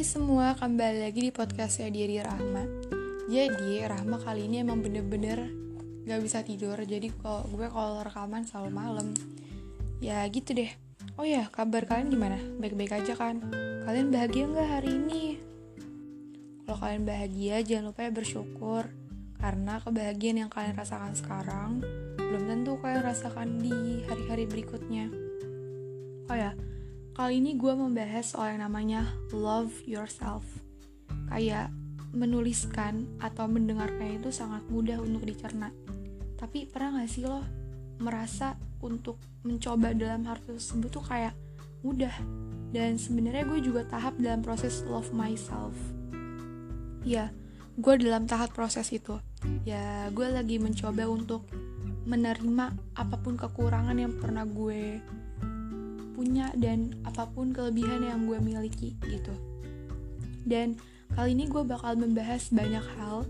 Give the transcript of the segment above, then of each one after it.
Hai semua, kembali lagi di podcastnya Diri Rahma Jadi, Rahma kali ini emang bener-bener gak bisa tidur Jadi kalau gue kalau rekaman selalu malam Ya gitu deh Oh ya, kabar kalian gimana? Baik-baik aja kan? Kalian bahagia gak hari ini? Kalau kalian bahagia, jangan lupa ya bersyukur Karena kebahagiaan yang kalian rasakan sekarang Belum tentu kalian rasakan di hari-hari berikutnya Oh ya, Kali ini gue membahas soal yang namanya love yourself. Kayak menuliskan atau mendengarkan itu sangat mudah untuk dicerna. Tapi pernah gak sih lo merasa untuk mencoba dalam hal tersebut tuh kayak mudah? Dan sebenarnya gue juga tahap dalam proses love myself. Ya, gue dalam tahap proses itu. Ya, gue lagi mencoba untuk menerima apa pun kekurangan yang pernah gue punya dan apa pun kelebihan yang gue miliki gitu. Dan kali ini gue bakal membahas banyak hal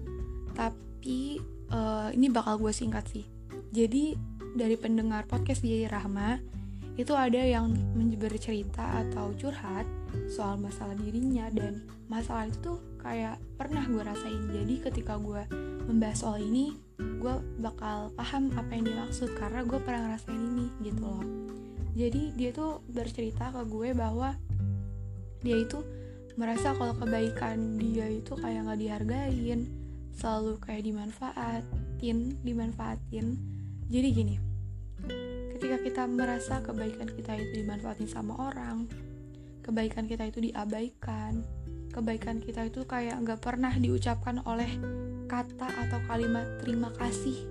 tapi uh, ini bakal gue singkat sih. Jadi dari pendengar podcast Jadi Rahma itu ada yang bercerita atau curhat soal masalah dirinya dan masalah itu tuh kayak pernah gue rasain. Jadi ketika gue membahas soal ini gue bakal paham apa yang dimaksud karena gue pernah ngerasain ini gitu loh jadi dia tuh bercerita ke gue bahwa dia itu merasa kalau kebaikan dia itu kayak nggak dihargain selalu kayak dimanfaatin dimanfaatin. Jadi gini ketika kita merasa kebaikan kita itu dimanfaatin sama orang kebaikan kita itu diabaikan kebaikan kita itu kayak nggak pernah diucapkan oleh kata atau kalimat terima kasih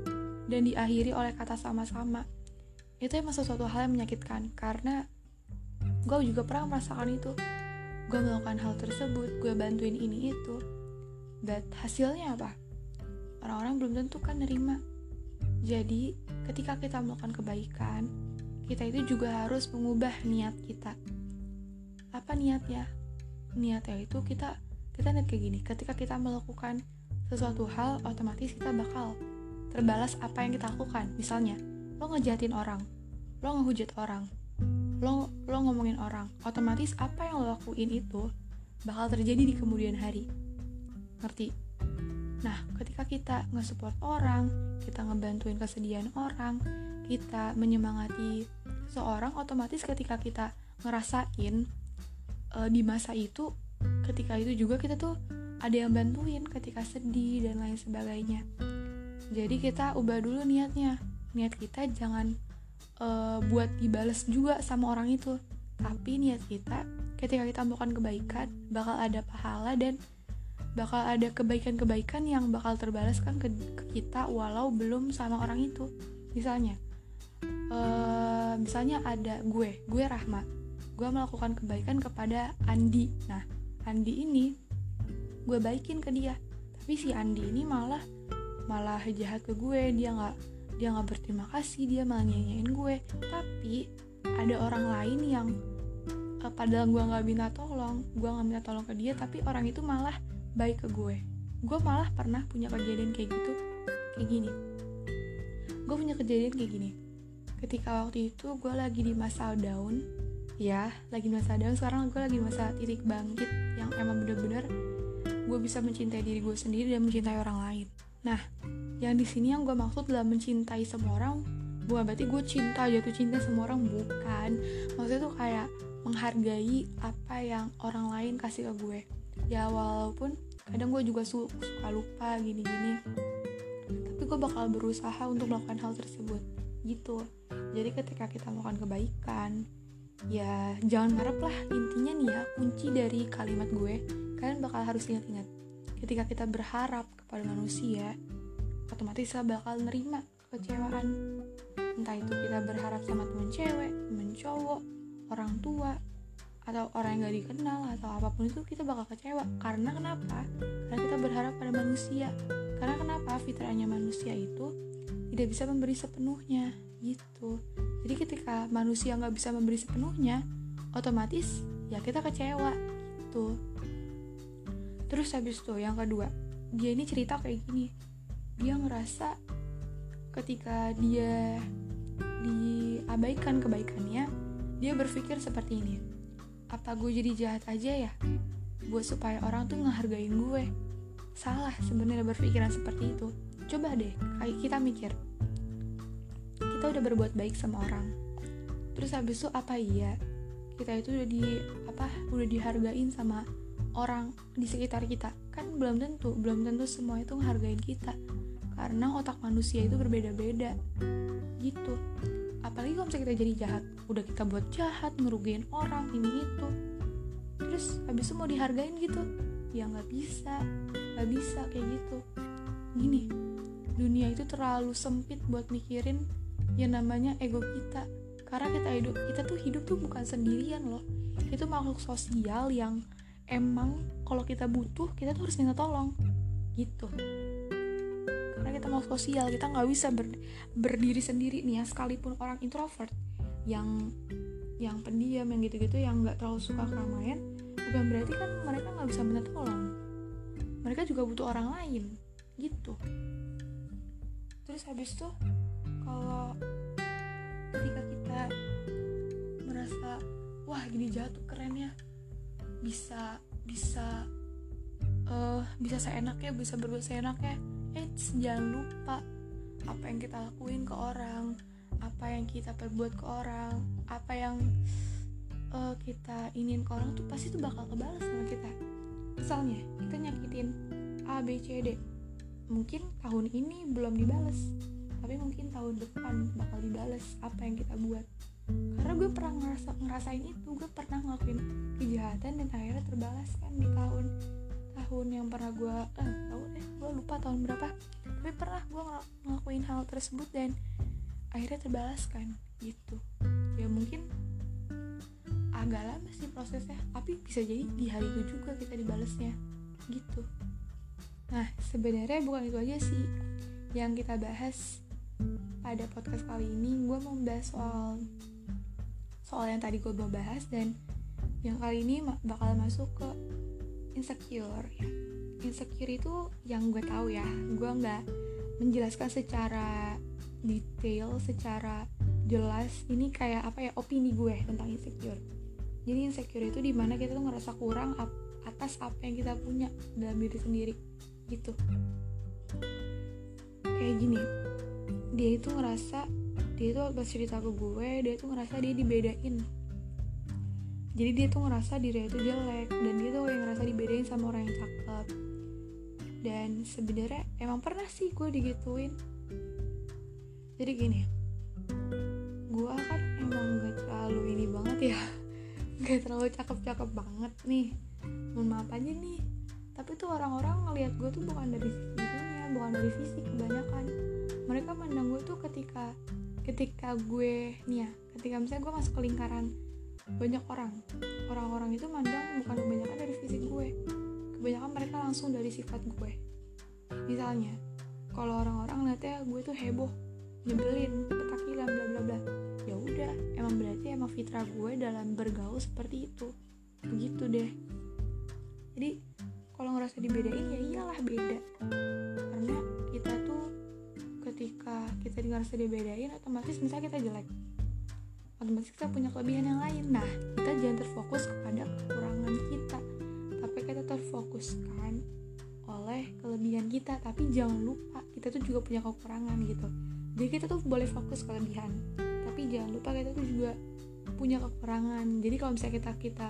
dan diakhiri oleh kata sama-sama itu emang sesuatu hal yang menyakitkan karena gue juga pernah merasakan itu. Gue melakukan hal tersebut gue bantuin ini itu. But hasilnya apa? Orang-orang belum tentu kan nerima. Jadi ketika kita melakukan kebaikan kita itu juga harus mengubah niat kita. Apa niatnya? Niatnya itu kita kita niat kayak gini. Ketika kita melakukan sesuatu hal otomatis kita bakal terbalas apa yang kita lakukan. Misalnya lo ngejahatin orang lo ngehujat orang lo lo ngomongin orang otomatis apa yang lo lakuin itu bakal terjadi di kemudian hari. Ngerti? Nah ketika kita nge-support orang kita ngebantuin kesedihan orang kita menyemangati seorang otomatis ketika kita ngerasain uh, di masa itu ketika itu juga kita tuh ada yang bantuin ketika sedih dan lain sebagainya. Jadi kita ubah dulu niatnya niat kita jangan uh, buat dibales juga sama orang itu. Tapi niat kita ketika kita melakukan kebaikan bakal ada pahala dan bakal ada kebaikan-kebaikan yang bakal terbalaskan ke, ke kita walau belum sama orang itu. Misalnya uh, misalnya ada gue gue Rahma. Gue melakukan kebaikan kepada Andi. Nah Andi ini gue baikin ke dia. Tapi si Andi ini malah malah jahat ke gue. Dia nggak dia nggak berterima kasih dia malah nyanyiin gue. Tapi ada orang lain yang uh, padahal gue nggak minta tolong gue nggak minta tolong ke dia tapi orang itu malah baik ke gue. Gue malah pernah punya kejadian kayak gitu kayak gini. Gue punya kejadian kayak gini. Ketika waktu itu gue lagi di masa down ya lagi masa down sekarang gue lagi masa titik bangkit yang emang bener-bener gue bisa mencintai diri gue sendiri dan mencintai orang lain. Nah yang di sini yang gue maksud dalam mencintai semua orang. Bukan berarti gue cinta jatuh cinta semua orang bukan. Maksudnya tuh kayak menghargai apa yang orang lain kasih ke gue. Ya walaupun kadang gue juga su suka lupa gini-gini. Tapi gue bakal berusaha untuk melakukan hal tersebut. Gitu. Jadi ketika kita melakukan kebaikan ya jangan ngarep lah. Intinya nih ya kunci dari kalimat gue kalian bakal harus ingat-ingat. Ketika kita berharap kepada manusia otomatis kita bakal nerima kekecewaan entah itu kita berharap sama temen cewek temen cowok orang tua atau orang yang gak dikenal atau apa pun itu kita bakal kecewa. Karena kenapa? Karena kita berharap pada manusia. Karena kenapa fitrahnya manusia itu tidak bisa memberi sepenuhnya gitu. Jadi ketika manusia nggak bisa memberi sepenuhnya otomatis ya kita kecewa gitu. Terus habis itu yang kedua dia ini cerita kayak gini dia ngerasa ketika dia diabaikan kebaikannya dia berpikir seperti ini apa gue jadi jahat aja ya? Buat supaya orang tuh ngehargain gue. Salah sebenarnya berpikiran seperti itu. Coba deh kayak kita mikir. Kita udah berbuat baik sama orang. Terus habis itu apa iya? Kita itu udah di apa udah dihargain sama orang di sekitar kita. Kan belum tentu belum tentu semua itu menghargain kita karena otak manusia itu berbeda-beda. Gitu. Apalagi kalau misalnya kita jadi jahat udah kita buat jahat ngerugiin orang ini itu. Terus habis itu mau dihargain gitu ya nggak bisa nggak bisa kayak gitu. Gini dunia itu terlalu sempit buat mikirin yang namanya ego kita. Karena kita hidup kita tuh hidup tuh bukan sendirian loh. Itu makhluk sosial yang emang kalau kita butuh kita tuh harus minta tolong. Gitu mau sosial. Kita nggak bisa ber, berdiri sendiri nih ya sekalipun orang introvert yang yang pendiam yang gitu-gitu yang nggak terlalu suka keramaian bukan berarti kan mereka nggak bisa minta tolong. Mereka juga butuh orang lain gitu. Terus habis tuh kalau ketika kita merasa wah gini jatuh keren ya. Bisa bisa uh, bisa seenaknya bisa berbuat seenaknya eh jangan lupa apa yang kita lakuin ke orang apa yang kita perbuat ke orang apa yang uh, kita ingin ke orang tuh pasti tuh bakal kebalas sama kita. Misalnya kita nyakitin A B C D. Mungkin tahun ini belum dibalas tapi mungkin tahun depan bakal dibalas apa yang kita buat. Karena gue pernah ngerasa ngerasain itu gue pernah ngelakuin kejahatan dan akhirnya terbalaskan di tahun tahun yang pernah gue eh tahu deh gue lupa tahun berapa. Tapi pernah gue ng ngelakuin hal tersebut dan akhirnya terbalaskan gitu. Ya mungkin agak lama sih prosesnya tapi bisa jadi di hari itu juga kita dibalasnya gitu. Nah sebenarnya bukan itu aja sih yang kita bahas pada podcast kali ini. Gue mau bahas soal soal yang tadi gue mau bahas dan yang kali ini bakal masuk ke insecure. Insecure itu yang gue tahu ya. Gue nggak menjelaskan secara detail secara jelas. Ini kayak apa ya opini gue tentang insecure. Jadi insecure itu di mana kita tuh ngerasa kurang atas apa yang kita punya dalam diri sendiri gitu. Kayak gini dia itu ngerasa dia itu pas cerita ke gue dia tuh ngerasa dia dibedain jadi dia tuh ngerasa diri itu jelek dan dia tuh yang ngerasa dibedain sama orang yang cakep. Dan sebenarnya emang pernah sih gue digituin. Jadi gini gue kan emang gak terlalu ini banget ya. Gak terlalu cakep-cakep banget nih. Mohon maaf aja nih. Tapi tuh orang-orang ngelihat gue tuh bukan dari sisi itunya bukan dari fisik kebanyakan. Mereka mandang gue tuh ketika ketika gue nih ya ketika misalnya gue masuk ke lingkaran banyak orang. Orang-orang itu mandang bukan kebanyakan dari fisik gue. Kebanyakan mereka langsung dari sifat gue. Misalnya kalau orang-orang lihatnya gue tuh heboh nyebelin petakilan bla bla bla. Ya udah emang berarti emang fitrah gue dalam bergaul seperti itu. Begitu deh. Jadi kalau ngerasa dibedain ya iyalah beda. Karena kita tuh ketika kita ngerasa dibedain otomatis misalnya kita jelek otomatis kita punya kelebihan yang lain. Nah kita jangan terfokus kepada kekurangan kita tapi kita terfokuskan oleh kelebihan kita. Tapi jangan lupa kita tuh juga punya kekurangan gitu. Jadi kita tuh boleh fokus kelebihan tapi jangan lupa kita tuh juga punya kekurangan. Jadi kalau misalnya kita kita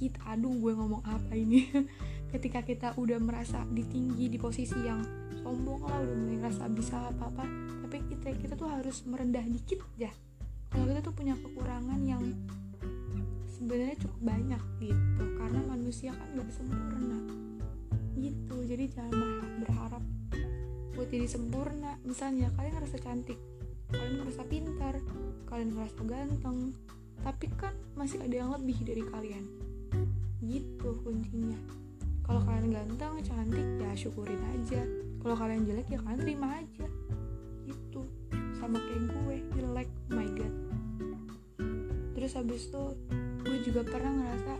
kita aduh gue ngomong apa ini? Ketika kita udah merasa di tinggi di posisi yang sombong lah udah mulai ngerasa bisa apa apa tapi kita kita tuh harus merendah dikit ya kalau kita tuh punya kekurangan yang sebenarnya cukup banyak gitu karena manusia kan gak sempurna. Gitu jadi jangan berharap buat jadi sempurna. Misalnya kalian ngerasa cantik kalian ngerasa pintar kalian ngerasa ganteng tapi kan masih ada yang lebih dari kalian. Gitu kuncinya. Kalau kalian ganteng cantik ya syukurin aja. Kalau kalian jelek ya kalian terima aja. Gitu sama kayak gue jelek oh my god terus habis itu gue juga pernah ngerasa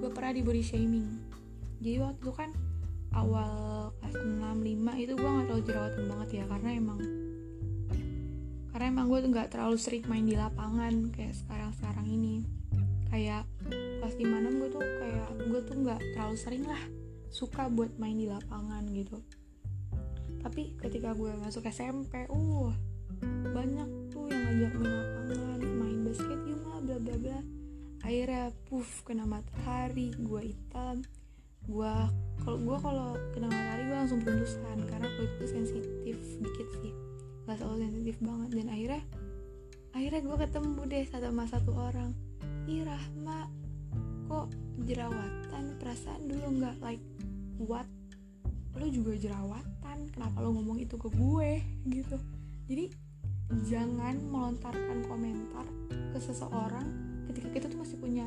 gue pernah di body shaming. Jadi waktu itu kan awal kelas 6 5 itu gue gak terlalu jerawatan banget ya karena emang karena emang gue tuh gak terlalu sering main di lapangan kayak sekarang sekarang ini. Kayak kelas 5 gue tuh kayak gue tuh nggak terlalu sering lah suka buat main di lapangan gitu. Tapi ketika gue masuk SMP uh banyak tuh yang ngajak main akhirnya puff kena matahari gue hitam. Gue kalau gue kalau kena matahari gue langsung beruntusan karena kulit gue sensitif dikit sih. Gak selalu sensitif banget. Dan akhirnya akhirnya gue ketemu deh satu sama satu orang. Ih Rahma kok jerawatan? Perasaan dulu nggak like what? Lo juga jerawatan. Kenapa lo ngomong itu ke gue? Gitu. Jadi jangan melontarkan komentar ke seseorang ketika kita tuh masih punya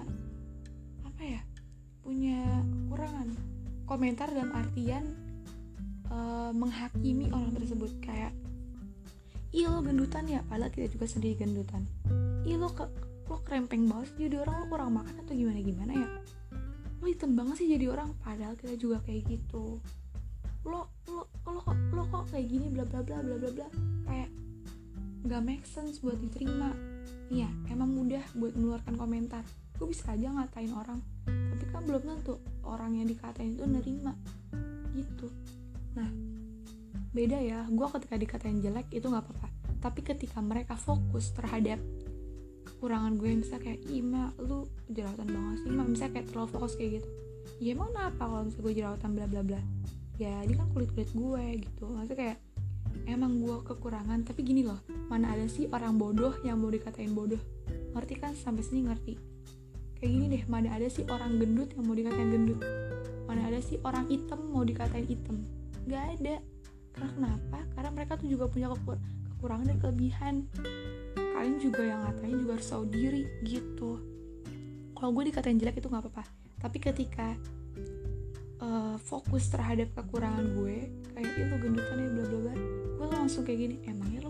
apa ya punya kekurangan komentar dalam artian uh, menghakimi orang tersebut. Kayak iya lo gendutan ya? Padahal kita juga sendiri gendutan. Iya lo ke lo krempeng banget sih jadi orang lo kurang makan atau gimana gimana ya? Lo hitam banget sih jadi orang. Padahal kita juga kayak gitu. Lo lo lo lo kok kayak gini bla bla bla bla bla bla. Kayak nggak make sense buat diterima iya emang mudah buat mengeluarkan komentar. Gue bisa aja ngatain orang? Tapi kan belum tentu orang yang dikatain itu nerima. Gitu. Nah beda ya. Gue ketika dikatain jelek itu nggak apa-apa. Tapi ketika mereka fokus terhadap kekurangan gue bisa kayak ima lu jerawatan banget sih mak misalnya kayak terlalu fokus kayak gitu. Ya emang kenapa kalau misalnya gue jerawatan bla bla bla? Ya ini kan kulit kulit gue gitu. Maksudnya kayak emang gue kekurangan tapi gini loh mana ada sih orang bodoh yang mau dikatain bodoh? Ngerti kan? Sampai sini ngerti. Kayak gini deh mana ada sih orang gendut yang mau dikatain gendut? Mana ada sih orang hitam mau dikatain hitam? Nggak ada. Karena kenapa? Karena mereka tuh juga punya kekur kekurangan dan kelebihan. Kalian juga yang ngatain juga harus tahu diri gitu. Kalau gue dikatain jelek itu nggak apa-apa. Tapi ketika uh, fokus terhadap kekurangan gue kayak itu gendutan ya bla bla bla gue langsung kayak gini emangnya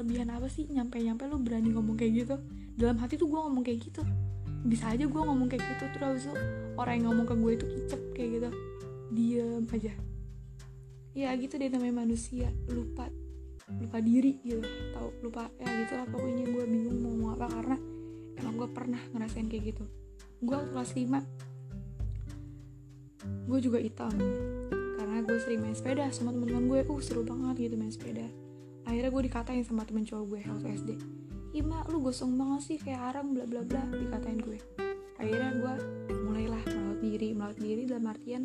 kelebihan apa sih? Nyampe nyampe lo berani ngomong kayak gitu? Dalam hati tuh gue ngomong kayak gitu. Bisa aja gue ngomong kayak gitu terus tuh orang yang ngomong ke gue itu kicep kayak gitu. Diem aja. Ya gitu deh namanya manusia. Lupa lupa diri gitu. Tau lupa ya gitu lah pokoknya gue bingung mau ngomong apa karena emang gue pernah ngerasain kayak gitu. Gue kelas 5 gue juga hitam. Karena gue sering main sepeda sama teman-teman gue uh seru banget gitu main sepeda akhirnya gue dikatain sama temen cowok gue waktu SD Ima lu gosong banget sih kayak arang bla bla bla dikatain gue akhirnya gue mulailah merawat diri. Merawat diri dalam artian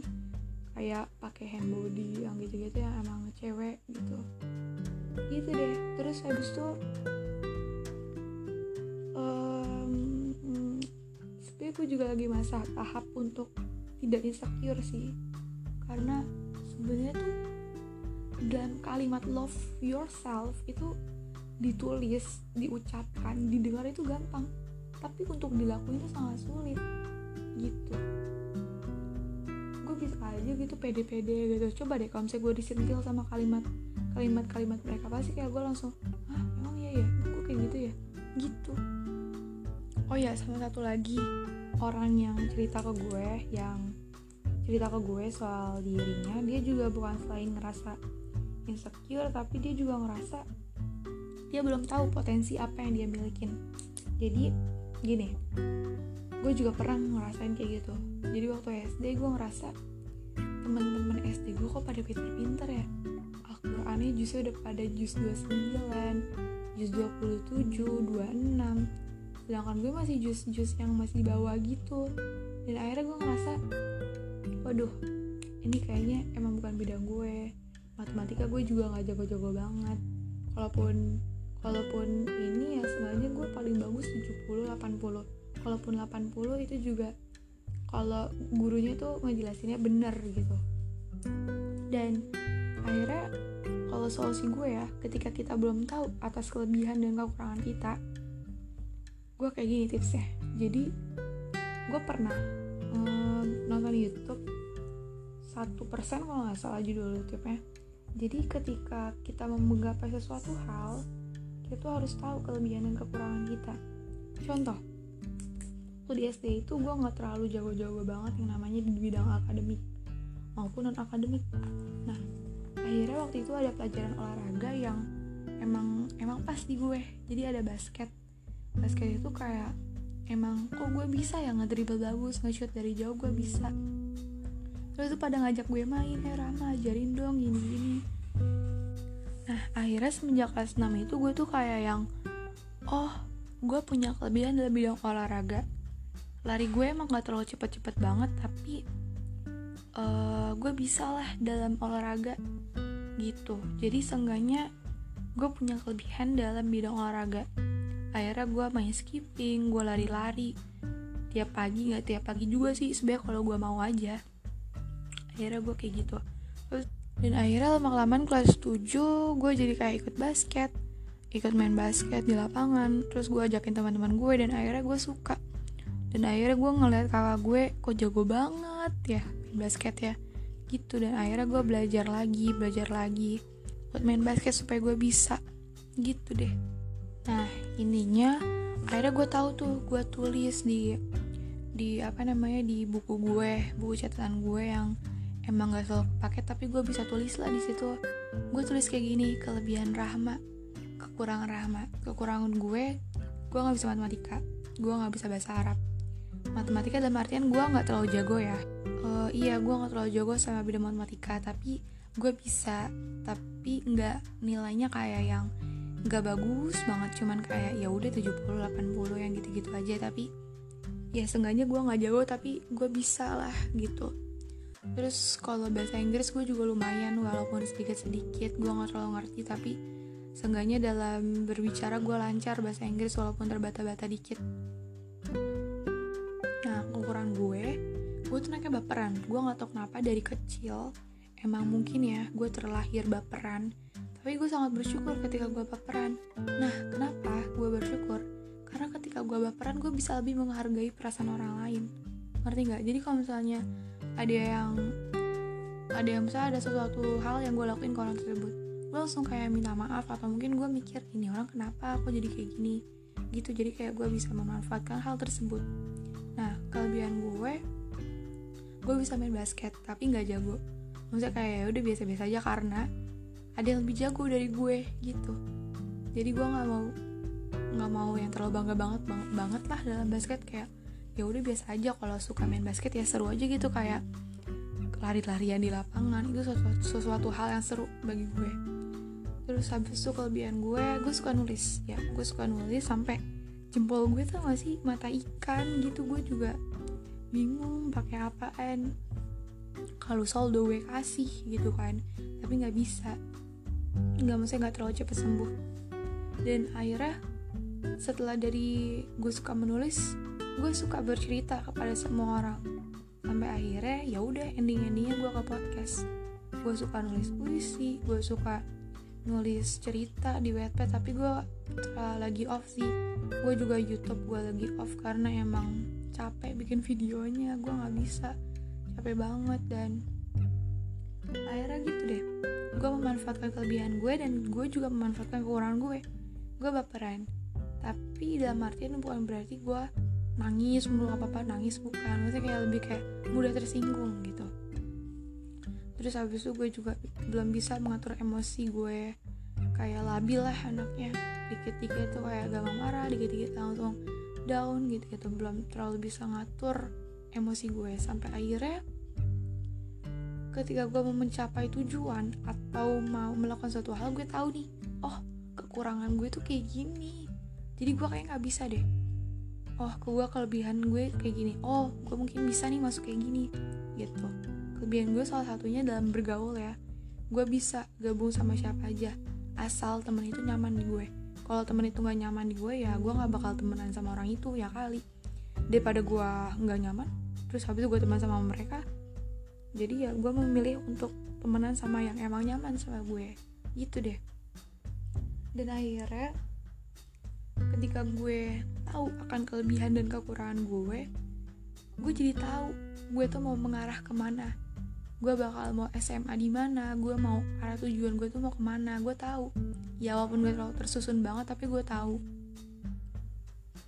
kayak pakai hand body yang gitu-gitu yang emang cewek gitu. Gitu deh. Terus habis itu um, sebenarnya gue juga lagi masa tahap untuk tidak insecure sih. Karena sebenarnya tuh dalam kalimat love yourself itu ditulis, diucapkan, didengar itu gampang. Tapi untuk dilakuin itu sangat sulit gitu. Gue bisa aja gitu pede-pede gitu. Coba deh kalau misalnya gue disentil sama kalimat kalimat-kalimat mereka pasti kayak gue langsung ah emang iya ya? Gue kayak gitu ya? Gitu. Oh ya sama satu lagi orang yang cerita ke gue yang cerita ke gue soal dirinya dia juga bukan selain ngerasa insecure tapi dia juga ngerasa dia belum tahu potensi apa yang dia milikin. Jadi gini gue juga pernah ngerasain kayak gitu. Jadi waktu SD gue ngerasa temen-temen SD gue kok pada pinter-pinter ya. Al-Qurannya justru udah pada jus 29 jus 27, 26 sedangkan gue masih jus-jus yang masih di bawah gitu. Dan akhirnya gue ngerasa waduh ini kayaknya emang bukan bidang gue matematika gue juga nggak jago-jago banget. Kalaupun kalaupun ini ya sebenarnya gue paling bagus 70 80 kalaupun 80 itu juga kalau gurunya tuh ngejelasinnya bener gitu. Dan akhirnya kalau solusi gue ya ketika kita belum tahu atas kelebihan dan kekurangan kita gue kayak gini tipsnya. Jadi gue pernah um, nonton YouTube satu persen kalau nggak salah judul YouTube-nya jadi ketika kita menggapai sesuatu hal kita tuh harus tahu kelebihan dan kekurangan kita. Contoh waktu di SD itu gue nggak terlalu jago-jago banget yang namanya di bidang akademik maupun non akademik nah akhirnya waktu itu ada pelajaran olahraga yang emang emang pas di gue. Jadi ada basket. Basket itu kayak emang kok gue bisa ya ngedribble bagus nge-shoot dari jauh gue bisa terus tuh pada ngajak gue main eh Rama ajarin dong gini gini. Nah akhirnya semenjak kelas 6 itu gue tuh kayak yang oh gue punya kelebihan dalam bidang olahraga. Lari gue emang gak terlalu cepet-cepet banget tapi uh, gue bisa lah dalam olahraga gitu. Jadi seenggaknya gue punya kelebihan dalam bidang olahraga. Akhirnya gue main skipping gue lari-lari. Tiap pagi nggak tiap pagi juga sih sebenarnya kalau gue mau aja akhirnya gue kayak gitu. Dan akhirnya lama kelamaan kelas 7 gue jadi kayak ikut basket. Ikut main basket di lapangan. Terus gue ajakin teman-teman gue dan akhirnya gue suka. Dan akhirnya gue ngeliat kakak gue kok jago banget ya main basket ya. Gitu dan akhirnya gue belajar lagi belajar lagi buat main basket supaya gue bisa. Gitu deh. Nah ininya akhirnya gue tahu tuh gue tulis di di apa namanya di buku gue buku catatan gue yang emang gak selalu pakai tapi gue bisa tulis lah di situ. Gue tulis kayak gini kelebihan Rahma kekurangan Rahma. Kekurangan gue gue nggak bisa matematika. Gue nggak bisa bahasa Arab. Matematika dalam artian gue nggak terlalu jago ya. Uh, iya gue nggak terlalu jago sama bidang matematika tapi gue bisa. Tapi nggak nilainya kayak yang nggak bagus banget. Cuman kayak ya udah 70 80 yang gitu-gitu aja. Tapi ya seenggaknya gue nggak jago tapi gue bisa lah gitu terus kalau bahasa Inggris gue juga lumayan walaupun sedikit-sedikit gue nggak terlalu ngerti tapi seenggaknya dalam berbicara gue lancar bahasa Inggris walaupun terbata-bata dikit. Nah ukuran gue gue tuh naiknya baperan. Gue nggak tahu kenapa dari kecil emang mungkin ya gue terlahir baperan. Tapi gue sangat bersyukur ketika gue baperan. Nah kenapa gue bersyukur? Karena ketika gue baperan gue bisa lebih menghargai perasaan orang lain. Ngerti nggak? Jadi kalau misalnya ada yang ada yang misalnya ada sesuatu hal yang gue lakuin ke orang tersebut. Gue langsung kayak minta maaf atau mungkin gue mikir ini orang kenapa aku jadi kayak gini? Gitu jadi kayak gue bisa memanfaatkan hal tersebut. Nah kelebihan gue gue bisa main basket tapi nggak jago. Maksudnya kayak ya udah biasa-biasa aja karena ada yang lebih jago dari gue gitu. Jadi gue nggak mau nggak mau yang terlalu bangga banget banget banget lah dalam basket kayak ya udah biasa aja kalau suka main basket ya seru aja gitu kayak lari-larian di lapangan itu sesuatu, sesuatu hal yang seru bagi gue. Terus habis itu kelebihan gue gue suka nulis ya gue suka nulis sampai jempol gue tuh gak sih mata ikan gitu gue juga bingung pakai apaan. Kalau saldo gue kasih gitu kan tapi nggak bisa nggak maksudnya nggak terlalu cepat sembuh. Dan akhirnya setelah dari gue suka menulis gue suka bercerita kepada semua orang. Sampai akhirnya ya udah ending endingnya gue ke podcast. Gue suka nulis puisi gue suka nulis cerita di Wattpad tapi gue uh, lagi off sih. Gue juga YouTube gue lagi off karena emang capek bikin videonya gue nggak bisa. Capek banget dan akhirnya gitu deh. Gue memanfaatkan kelebihan gue dan gue juga memanfaatkan kekurangan gue. Gue baperan. Tapi dalam artian bukan berarti gue nangis mulu apa apa nangis bukan. Maksudnya kayak lebih kayak mudah tersinggung gitu. Terus habis itu gue juga belum bisa mengatur emosi gue. Kayak labil lah anaknya. Dikit-dikit tuh kayak gampang marah dikit-dikit langsung down gitu gitu. Belum terlalu bisa ngatur emosi gue. Sampai akhirnya ketika gue mau mencapai tujuan atau mau melakukan suatu hal gue tahu nih oh kekurangan gue tuh kayak gini. Jadi gue kayak nggak bisa deh oh gue kelebihan gue kayak gini. Oh gue mungkin bisa nih masuk kayak gini. Gitu. Kelebihan gue salah satunya dalam bergaul ya. Gue bisa gabung sama siapa aja asal temen itu nyaman di gue. Kalau temen itu nggak nyaman di gue ya gue nggak bakal temenan sama orang itu ya kali. Daripada gue nggak nyaman terus habis itu gue teman sama mereka jadi ya gue memilih untuk temenan sama yang emang nyaman sama gue. Gitu deh. Dan akhirnya ketika gue tahu akan kelebihan dan kekurangan gue gue jadi tahu gue tuh mau mengarah ke mana. Gue bakal mau SMA di mana gue mau arah tujuan gue tuh mau ke mana. Gue tahu. Ya walaupun gue terlalu tersusun banget tapi gue tahu.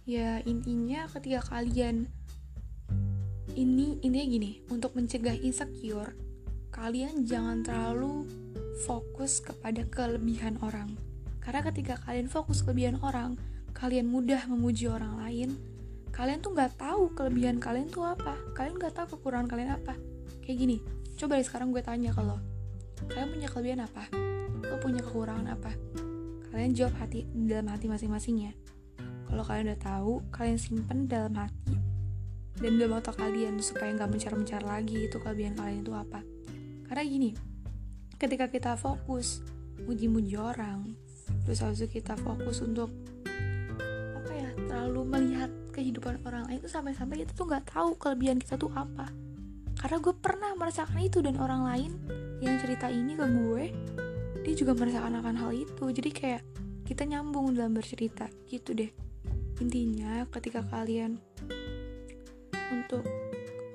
Ya intinya ketika kalian ini intinya gini untuk mencegah insecure kalian jangan terlalu fokus kepada kelebihan orang. Karena ketika kalian fokus kelebihan orang kalian mudah memuji orang lain kalian tuh nggak tahu kelebihan kalian tuh apa. Kalian nggak tahu kekurangan kalian apa. Kayak gini coba deh sekarang gue tanya ke lo. Kalian punya kelebihan apa? Lo punya kekurangan apa? Kalian jawab hati dalam hati masing-masing ya kalau kalian udah tahu kalian simpen dalam hati dan dalam otak kalian supaya nggak mencar-mencar lagi itu kelebihan kalian itu apa. Karena gini ketika kita fokus muji-muji orang terus itu kita fokus untuk terlalu melihat kehidupan orang lain itu sampai-sampai kita tuh nggak tahu kelebihan kita tuh apa. Karena gue pernah merasakan itu dan orang lain yang cerita ini ke gue dia juga merasakan akan hal itu. Jadi kayak kita nyambung dalam bercerita gitu deh. Intinya ketika kalian untuk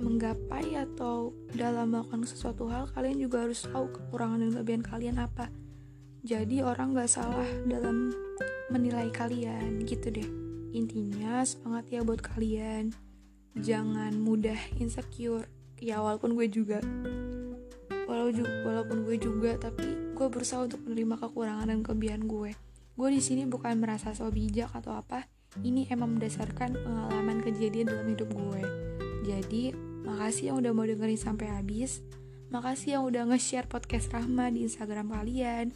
menggapai atau dalam melakukan sesuatu hal kalian juga harus tahu kekurangan dan kelebihan kalian apa. Jadi orang gak salah dalam menilai kalian gitu deh intinya semangat ya buat kalian jangan mudah insecure ya walaupun gue juga walaupun gue juga tapi gue berusaha untuk menerima kekurangan dan kelebihan gue gue di sini bukan merasa so bijak atau apa ini emang berdasarkan pengalaman kejadian dalam hidup gue jadi Makasih yang udah mau dengerin sampai habis. Makasih yang udah nge-share podcast Rahma di Instagram kalian.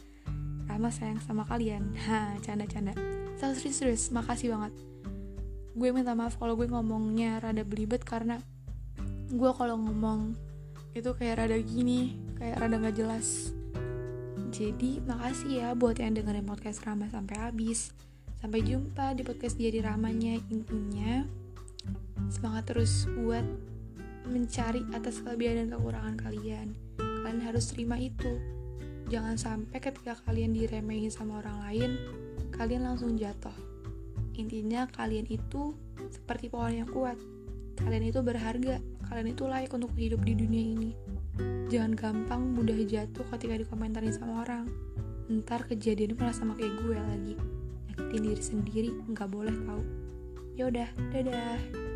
Rahma sayang sama kalian. Ha, canda-canda. Serius-serius, makasih banget. Gue minta maaf kalau gue ngomongnya rada belibet karena gue kalau ngomong itu kayak rada gini, kayak rada gak jelas. Jadi makasih ya buat yang dengerin podcast Rahma sampai habis. Sampai jumpa di podcast jadi Ramanya intinya. Semangat terus buat mencari atas kelebihan dan kekurangan kalian. Kalian harus terima itu. Jangan sampai ketika kalian diremehin sama orang lain, kalian langsung jatuh. Intinya kalian itu seperti pohon yang kuat. Kalian itu berharga, kalian itu layak untuk hidup di dunia ini. Jangan gampang mudah jatuh ketika dikomentarin sama orang. Ntar kejadian malah sama kayak gue lagi. Nyakitin diri sendiri, nggak boleh tahu. Yaudah, dadah.